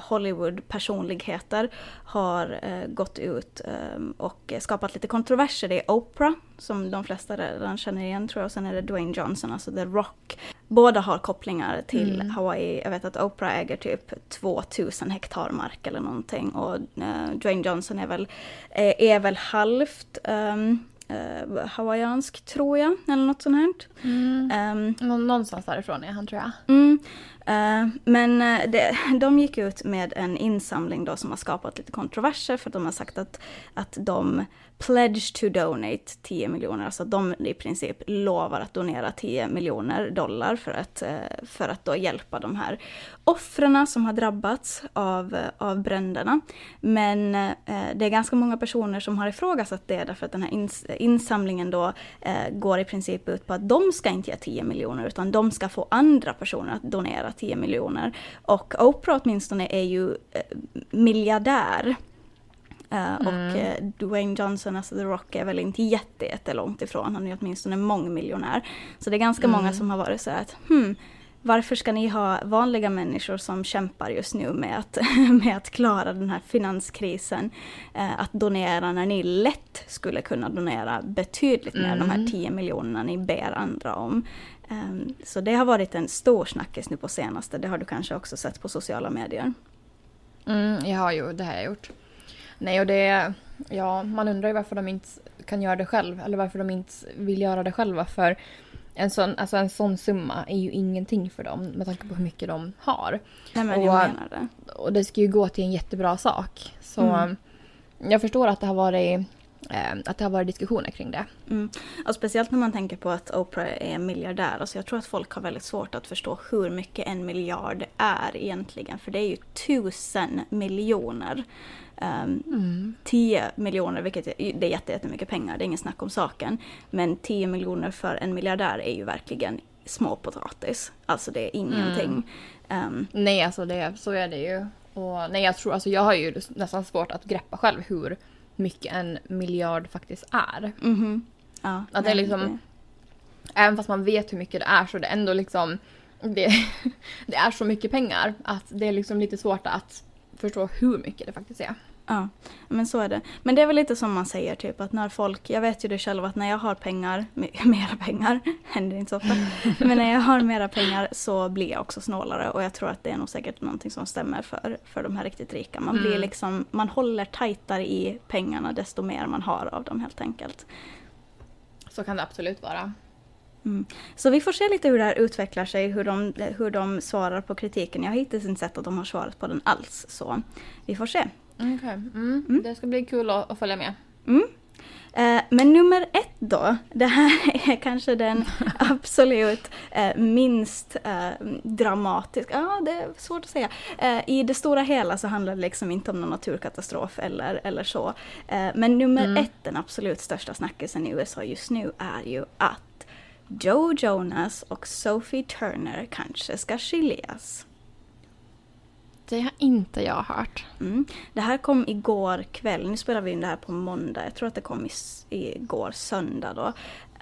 Hollywood-personligheter har eh, gått ut ehm, och skapat lite kontroverser. Det är Oprah, som de flesta redan känner igen tror jag, och sen är det Dwayne Johnson, alltså The Rock. Båda har kopplingar till mm. Hawaii. Jag vet att Oprah äger typ 2000 hektar mark eller någonting och uh, Dwayne Johnson är väl, är väl halvt um, uh, hawaiiansk tror jag, eller något sånt här. Mm. Um, Någonstans därifrån är han tror jag. Mm. Uh, men det, *laughs* de gick ut med en insamling då som har skapat lite kontroverser för de har sagt att, att de pledge to donate 10 miljoner, alltså de i princip lovar att donera 10 miljoner dollar för att, eh, för att då hjälpa de här offren som har drabbats av, eh, av bränderna. Men eh, det är ganska många personer som har ifrågasatt det därför att den här ins insamlingen då eh, går i princip ut på att de ska inte ge 10 miljoner utan de ska få andra personer att donera 10 miljoner. Och Oprah åtminstone är ju eh, miljardär. Uh, mm. Och uh, Dwayne Johnson, alltså The Rock, är väl inte jättelångt ifrån. Han är åtminstone mångmiljonär. Så det är ganska mm. många som har varit så här att hmm, varför ska ni ha vanliga människor som kämpar just nu med att, *laughs* med att klara den här finanskrisen, uh, att donera när ni lätt skulle kunna donera betydligt mer, mm. de här 10 miljonerna ni ber andra om. Um, så det har varit en stor snackis nu på senaste, det har du kanske också sett på sociala medier. Mm, jag har ju, det har jag gjort. Nej, och det... Ja, man undrar ju varför de inte kan göra det själv. Eller varför de inte vill göra det själva. För en sån, alltså en sån summa är ju ingenting för dem med tanke på hur mycket de har. Nej, men och, jag menar det. Och det ska ju gå till en jättebra sak. Så mm. jag förstår att det har varit att det har varit diskussioner kring det. Mm. Och speciellt när man tänker på att Oprah är miljardär. Alltså jag tror att folk har väldigt svårt att förstå hur mycket en miljard är egentligen. För det är ju tusen miljoner. Um, mm. 10 miljoner, vilket är, det är jättemycket pengar, det är ingen snack om saken. Men 10 miljoner för en miljardär är ju verkligen småpotatis. Alltså det är ingenting. Mm. Um, nej, alltså det, så är det ju. Och nej, jag tror, alltså jag har ju nästan svårt att greppa själv hur mycket en miljard faktiskt är. Mm -hmm. ja, att det är liksom, det. även fast man vet hur mycket det är så det är ändå liksom, det, *laughs* det är så mycket pengar att det är liksom lite svårt att förstå hur mycket det faktiskt är. Ja, men så är det. Men det är väl lite som man säger typ att när folk, jag vet ju det själv att när jag har pengar, *laughs* mera pengar, *laughs* händer inte så ofta, *laughs* men när jag har mera pengar så blir jag också snålare och jag tror att det är nog säkert någonting som stämmer för, för de här riktigt rika. Man blir mm. liksom, man håller tajtare i pengarna desto mer man har av dem helt enkelt. Så kan det absolut vara. Mm. Så vi får se lite hur det här utvecklar sig, hur de, hur de svarar på kritiken. Jag har hittills inte sett att de har svarat på den alls, så vi får se. Okej, okay. mm. mm. det ska bli kul att, att följa med. Mm. Eh, men nummer ett då, det här *laughs* är kanske den *laughs* absolut eh, minst eh, dramatiska, ja det är svårt att säga. Eh, I det stora hela så handlar det liksom inte om någon naturkatastrof eller, eller så. Eh, men nummer mm. ett, den absolut största snackisen i USA just nu är ju att Joe Jonas och Sophie Turner kanske ska skiljas. Det har inte jag hört. Mm. Det här kom igår kväll, nu spelar vi in det här på måndag, jag tror att det kom igår söndag då.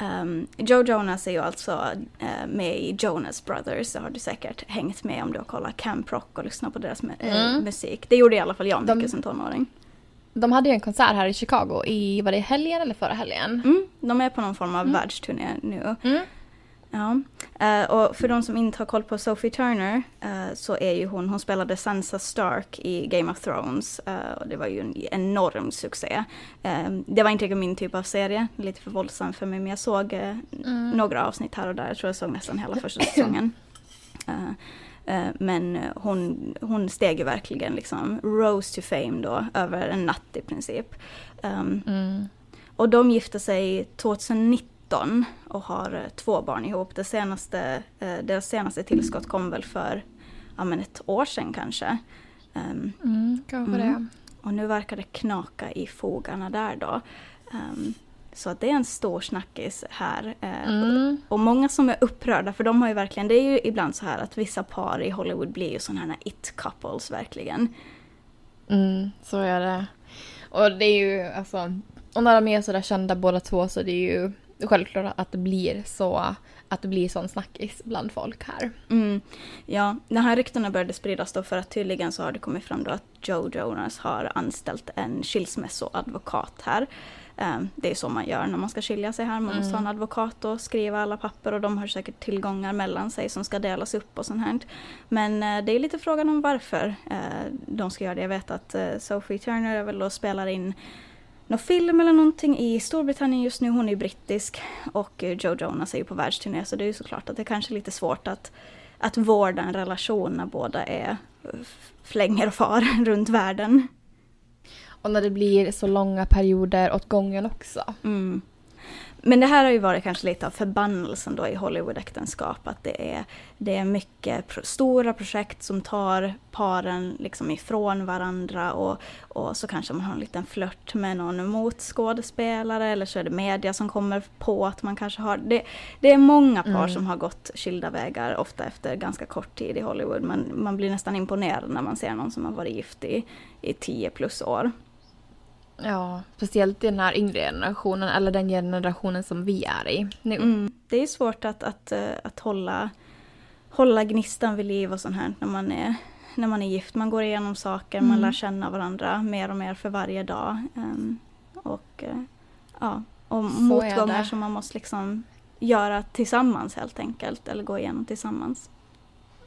Um, Joe Jonas är ju alltså uh, med i Jonas Brothers, det har du säkert hängt med om du har kollat Camp Rock och lyssnat på deras eh, mm. musik. Det gjorde i alla fall jag mycket De... som tonåring. De hade ju en konsert här i Chicago i, var det helgen eller förra helgen? Mm, de är på någon form av mm. världsturné nu. Mm. Ja, uh, och för de som inte har koll på Sophie Turner uh, så är ju hon, hon spelade Sansa Stark i Game of Thrones uh, och det var ju en enorm succé. det var inte min typ av serie, lite för våldsam för mig men jag såg mm. några avsnitt här och där, jag tror jag såg nästan hela första *clears throat* säsongen. Men hon, hon steg ju verkligen liksom rose to fame då över en natt i princip. Um, mm. Och de gifte sig 2019 och har eh, två barn ihop. Det senaste, uh, deras senaste tillskott kom väl för ja, men ett år sedan kanske. Um, mm, kanske mm. det. Och nu verkar det knaka i fogarna där då. Um, så att det är en stor snackis här. Eh, mm. Och många som är upprörda, för de har ju verkligen, det är ju ibland så här att vissa par i Hollywood blir ju sådana här it-couples verkligen. Mm, så är det. Och det är ju alltså, och när de är sådär kända båda två så det är ju självklart att det blir så att det blir sån snackis bland folk här. Mm. Ja, de här ryktena började spridas då för att tydligen så har det kommit fram då att Joe Jonas har anställt en skilsmässoadvokat här. Ehm, det är så man gör när man ska skilja sig här. Man måste mm. ha en advokat och skriva alla papper och de har säkert tillgångar mellan sig som ska delas upp och sånt här. Men eh, det är lite frågan om varför eh, de ska göra det. Jag vet att eh, Sophie Turner är väl och spelar in någon film eller någonting i Storbritannien just nu. Hon är ju brittisk och Joe Jonas är ju på världsturné så det är ju såklart att det är kanske är lite svårt att, att vårda en relation när båda är flänger och far *laughs* runt världen. Och när det blir så långa perioder åt gången också. Mm. Men det här har ju varit kanske lite av förbannelsen då i Hollywood-äktenskap. Att det är, det är mycket pro stora projekt som tar paren liksom ifrån varandra och, och så kanske man har en liten flört med någon motskådespelare eller så är det media som kommer på att man kanske har... Det, det är många par mm. som har gått skilda vägar, ofta efter ganska kort tid i Hollywood. Men man blir nästan imponerad när man ser någon som har varit gift i, i tio plus år. Ja, speciellt i den här yngre generationen, eller den generationen som vi är i nu. Mm. Det är svårt att, att, eh, att hålla, hålla gnistan vid liv och sånt här när man är, när man är gift. Man går igenom saker, mm. man lär känna varandra mer och mer för varje dag. Um, och uh, ja, och motgångar som man måste liksom göra tillsammans helt enkelt, eller gå igenom tillsammans.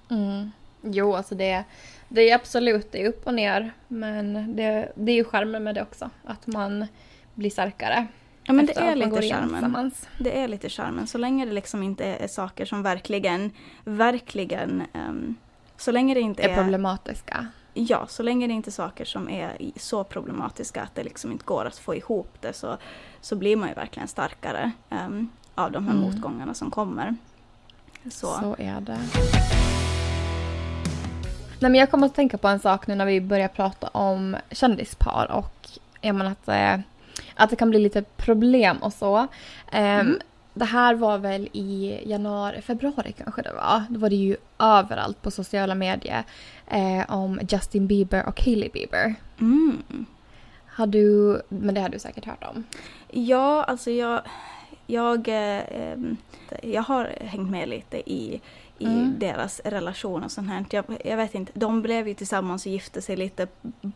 Mm. Jo, alltså det, det är absolut det är upp och ner. Men det, det är ju charmen med det också. Att man blir starkare. Ja men det är lite charmen. Det är lite charmen. Så länge det liksom inte är saker som verkligen, verkligen, um, så länge det inte är, är problematiska. Ja, så länge det inte är saker som är så problematiska att det liksom inte går att få ihop det så, så blir man ju verkligen starkare um, av de här mm. motgångarna som kommer. Så. så är det. Nej, men jag kommer att tänka på en sak nu när vi börjar prata om kändispar och jag menar att, eh, att det kan bli lite problem och så. Um, mm. Det här var väl i januari, februari kanske det var. Då var det ju överallt på sociala medier eh, om Justin Bieber och Hailey Bieber. Mm. Har du, men det har du säkert hört om? Ja, alltså jag, jag, eh, jag har hängt med lite i i mm. deras relation och sånt här. Jag, jag, vet inte, de blev ju tillsammans och gifte sig lite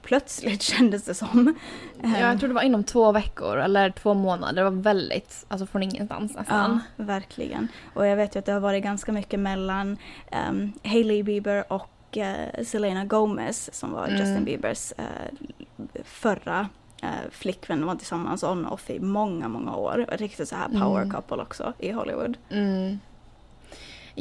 plötsligt *laughs* kändes det som. Ja, jag tror det var inom två veckor eller två månader. Det var väldigt, alltså från ingenstans nästan. Ja, verkligen. Och jag vet ju att det har varit ganska mycket mellan um, Hailey Bieber och uh, Selena Gomez som var mm. Justin Biebers uh, förra uh, flickvän. Var tillsammans on och off i många, många år. Riktigt så här power mm. couple också i Hollywood. Mm.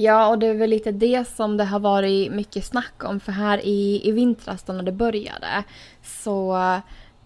Ja, och det är väl lite det som det har varit mycket snack om. För här i, i vintras då när det började så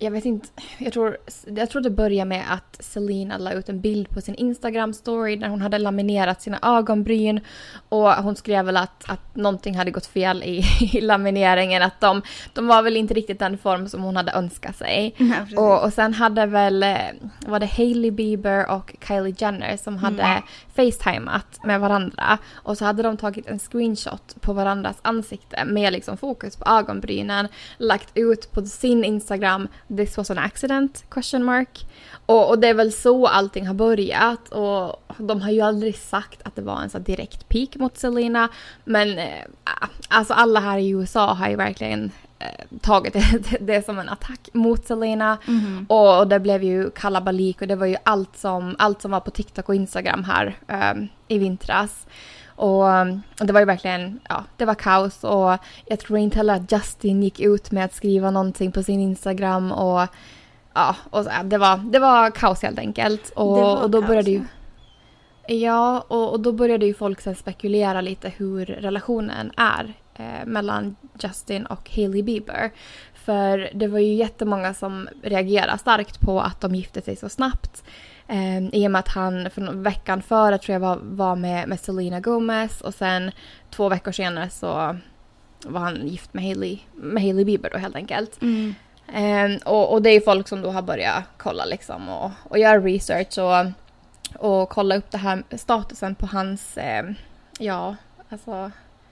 jag vet inte, jag tror, jag tror det började med att Selena la ut en bild på sin Instagram-story när hon hade laminerat sina ögonbryn. Och hon skrev väl att, att någonting hade gått fel i, i lamineringen, att de, de var väl inte riktigt den form som hon hade önskat sig. *laughs* Ja, och, och sen hade väl, eh, var det Hailey Bieber och Kylie Jenner som hade mm. facetimat med varandra. Och så hade de tagit en screenshot på varandras ansikte med liksom fokus på ögonbrynen, lagt ut på sin Instagram this was an accident? Question mark. Och, och, det är väl så allting har börjat och de har ju aldrig sagt att det var en så direkt peak mot Selena. Men eh, alltså alla här i USA har ju verkligen eh, tagit *laughs* det, det, som en attack mot Selena. Mm. Och, och, det blev ju kalabalik och det var ju allt som, allt som var på TikTok och Instagram här eh, i vintras. Och, och det var ju verkligen, ja, det var kaos och jag tror inte heller att Justin gick ut med att skriva någonting på sin Instagram och ja, och det, var, det var kaos helt enkelt. Och, och då kaos, började ju... Ja, och, och då började ju folk sen spekulera lite hur relationen är eh, mellan Justin och Hailey Bieber. För det var ju jättemånga som reagerade starkt på att de gifte sig så snabbt. Um, I och med att han för veckan före tror jag var, var med, med Selena Gomez och sen två veckor senare så var han gift med Hailey, med Hailey Bieber då helt enkelt. Mm. Um, och, och, det är folk som då har börjat kolla liksom och, och göra research och, och kolla upp det här statusen på hans, eh, ja, alltså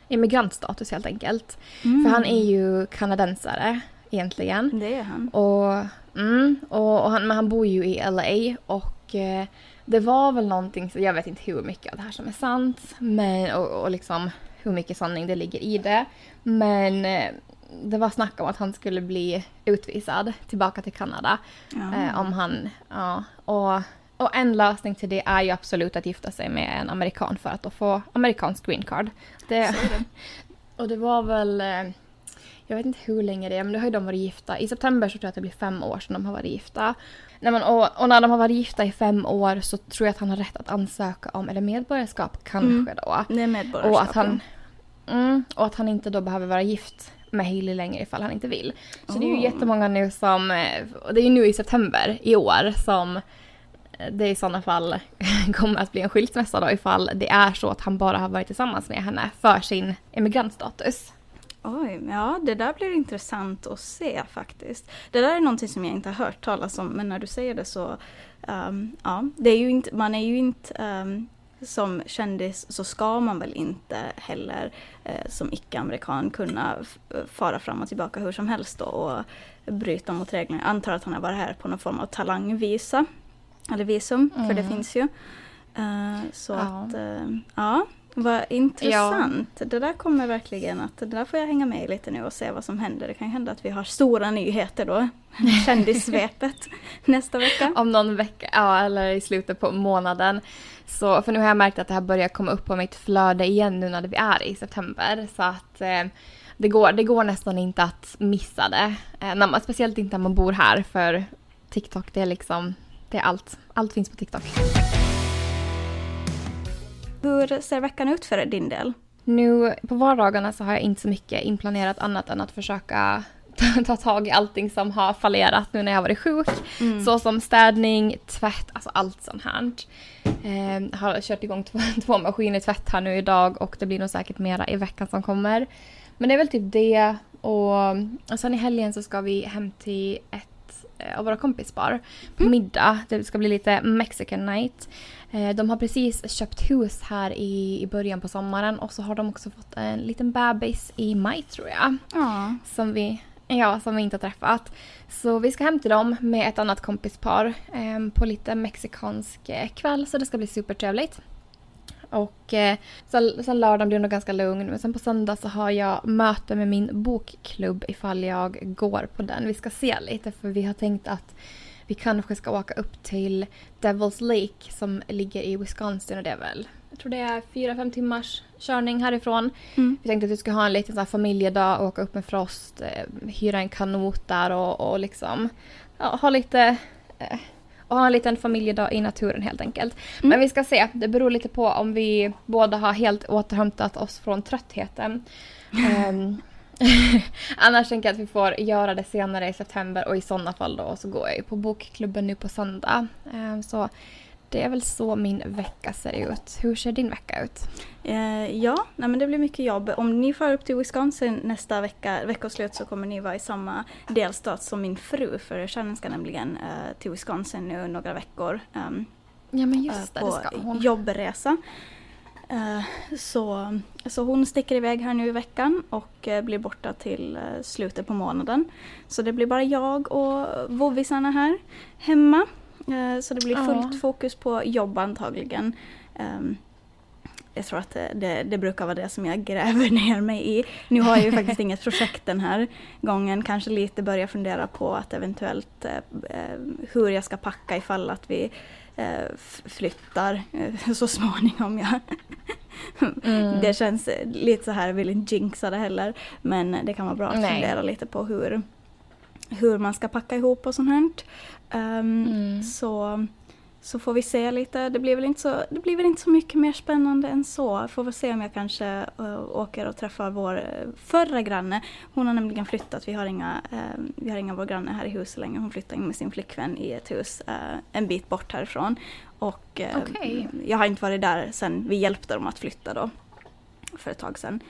immigrantstatus helt enkelt. Mm. För han är ju kanadensare egentligen. Det är han. Och, mm, och, och han, men han bor ju i LA och eh, det var väl någonting, jag vet inte hur mycket av det här som är sant men, och, och liksom hur mycket sanning det ligger i det. Men eh, det var snack om att han skulle bli utvisad tillbaka till Kanada. Ja. Eh, om han, ja, och, och en lösning till det är ju absolut att gifta sig med en amerikan för att då få amerikansk green card. Det, det. *laughs* och det var väl, eh, jag vet inte hur länge det är, men det har ju de varit gifta. I september så tror jag att det blir fem år sedan de har varit gifta. Nej, men, och, och, när de har varit gifta i fem år så tror jag att han har rätt att ansöka om, eller medborgarskap kanske mm. då. Det är medborgarskap. Och att, han, mm, och att han inte då behöver vara gift med Hailey längre ifall han inte vill. Så oh. det är ju jättemånga nu som, och det är ju nu i september i år som det i sådana fall *laughs* kommer att bli en skilsmässa då ifall det är så att han bara har varit tillsammans med henne för sin emigrantstatus. Oj, ja det där blir intressant att se faktiskt. Det där är någonting som jag inte har hört talas om men när du säger det så, um, ja, det är ju inte, man är ju inte um, som kändis så ska man väl inte heller eh, som icke-amerikan kunna fara fram och tillbaka hur som helst då och bryta mot reglerna. Jag antar att han har varit här på någon form av talangvisa. Eller visum, mm. för det mm. finns ju. Uh, så ja. att, uh, ja, vad intressant. Ja. Det där kommer verkligen att, det där får jag hänga med i lite nu och se vad som händer. Det kan hända att vi har stora nyheter då. *laughs* Kändissvepet nästa vecka. Om någon vecka, ja eller i slutet på månaden. Så, för nu har jag märkt att det här börjar komma upp på mitt flöde igen nu när vi är i september. Så att eh, det, går, det går nästan inte att missa det. Eh, när man, speciellt inte när man bor här för TikTok det är liksom, det är allt. Allt finns på TikTok. Hur ser veckan ut för din del? Nu på vardagarna så har jag inte så mycket inplanerat annat än att försöka *laughs* ta tag i allting som har fallerat nu när jag varit sjuk. Mm. Så som städning, tvätt, alltså allt sånt här. Eh, har kört igång två, *laughs* två maskiner tvätt här nu idag och det blir nog säkert mera i veckan som kommer. Men det är väl typ det och, och sen i helgen så ska vi hem till ett eh, av våra kompispar på mm. middag. Det ska bli lite Mexican night. Eh, de har precis köpt hus här i, i början på sommaren och så har de också fått en liten bebis i maj tror jag. Ja. Som vi Ja, som vi inte har träffat. Så vi ska hem till dem med ett annat kompispar eh, på lite mexikansk eh, kväll så det ska bli supertrevligt. Och eh, sen, sen lördagen blir det nog ganska lugn men sen på söndag så har jag möte med min bokklubb ifall jag går på den. Vi ska se lite för vi har tänkt att vi kanske ska åka upp till Devil's Lake som ligger i Wisconsin och det är väl, jag tror det är fyra fem timmars körning härifrån. Mm. Vi tänkte att vi ska ha en liten så familjedag, åka upp med Frost, eh, hyra en kanot där och, och liksom ja, ha lite eh, och ha en liten familjedag i naturen helt enkelt. Mm. Men vi ska se, det beror lite på om vi båda har helt återhämtat oss från tröttheten. um, *laughs* *laughs* Annars tänker jag att vi får göra det senare i september och i sådana fall då så går jag ju på bokklubben nu på söndag. Um, så det är väl så min vecka ser ut. Hur ser din vecka ut? Eh, ja, nej men det blir mycket jobb. Om ni far upp till Wisconsin nästa vecka, veckoslut så kommer ni vara i samma delstat som min fru för Shannon ska nämligen eh, till Wisconsin nu några veckor. Um, ja men just det, på det ska hon. jobbresa. Uh, så, så hon sticker iväg här nu i veckan och uh, blir borta till uh, slutet på månaden. Så det blir bara jag och vovvisarna här hemma. Eh, så det blir fullt ja. fokus på jobb antagligen. Ehm, jag tror att det, det, brukar vara det som jag gräver *laughs* ner mig i. Nu har jag ju faktiskt inget projekt den här gången. Kanske lite börja fundera på att eventuellt eh, eh, hur jag ska packa ifall att vi flyttar *laughs* så småningom. Ja. Mm. Det känns lite så här, jag vill inte jinxa det heller. Men det kan vara bra att Nej. fundera lite på hur, hur man ska packa ihop och sånt här. Um, mm. så, så får vi se lite. Det blir, väl inte så, det blir väl inte så mycket mer spännande än så. Får väl se om jag kanske uh, åker och träffar vår uh, förra granne. Hon har nämligen flyttat. Vi har inga, uh, vi har inga vår granne här i huset längre. Hon flyttade in med sin flickvän i ett hus en bit bort härifrån. Och okay. jag har inte varit där sen vi hjälpte dem att flytta då. För ett tag sedan.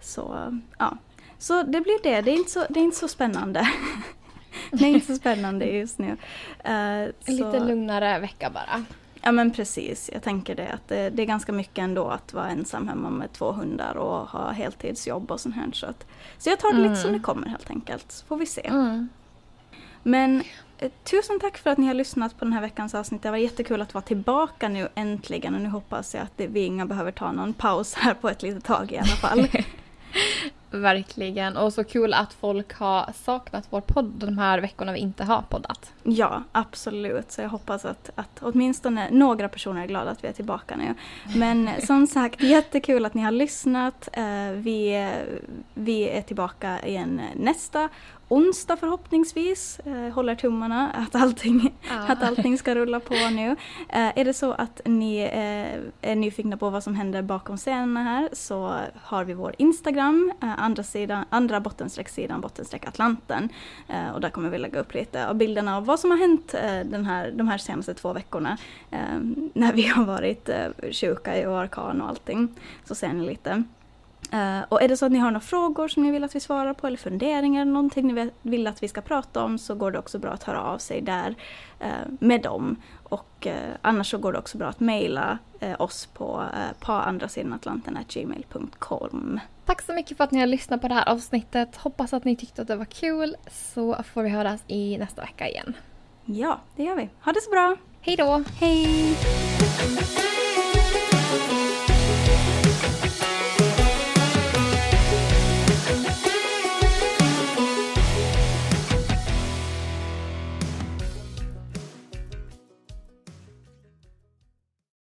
Så ja. Så det blir det. Det är inte så, det är inte så spännande. *laughs* *laughs* är inte så spännande just nu. Uh, en så... lite lugnare vecka bara. Ja men precis, jag tänker det att det, det, är ganska mycket ändå att vara ensam hemma med två hundar och ha heltidsjobb och sånt här. Så, att, så jag tar det mm. lite som det kommer helt enkelt, så får vi se. Mm. Men eh, tusen tack för att ni har lyssnat på den här veckans avsnitt. Det var jättekul att vara tillbaka nu äntligen och nu hoppas jag att det, vi inga behöver ta någon paus här på ett litet tag i alla fall. *laughs* Verkligen. Och så kul att folk har saknat vår podd de här veckorna vi inte har poddat. Ja, absolut. Så jag hoppas att, att åtminstone några personer är glada att vi är tillbaka nu. Men *laughs* som sagt, jättekul att ni har lyssnat. Eh, vi, vi är tillbaka igen nästa onsdag förhoppningsvis. Eh, håller tummarna att allting, Ja. *laughs* att allting ska rulla på nu. Eh, är det så att ni eh, är nyfikna på vad som händer bakom scenerna här så har vi vår Instagram, eh, andra, sidan, andra bottenstreck sidan bottenstreck Atlanten. Eh, och där kommer vi lägga upp lite av bilderna av vad som har hänt eh, den här, de här senaste två veckorna. När vi har varit eh, sjuka i orkan och allting. Så ser ni lite. Eh, och är det så att ni har några frågor som ni vill att vi svarar på eller funderingar någonting ni vill att vi ska prata om så går det också bra att höra av sig där eh, med dem. Och eh, annars så går det också bra att mejla oss på atlanten.gmail.com. Tack så mycket för att ni har lyssnat på det här avsnittet. Hoppas att ni tyckte att det var kul så får vi höras i nästa vecka igen. Ja, det gör vi. Ha det så bra! Hej då! Hej!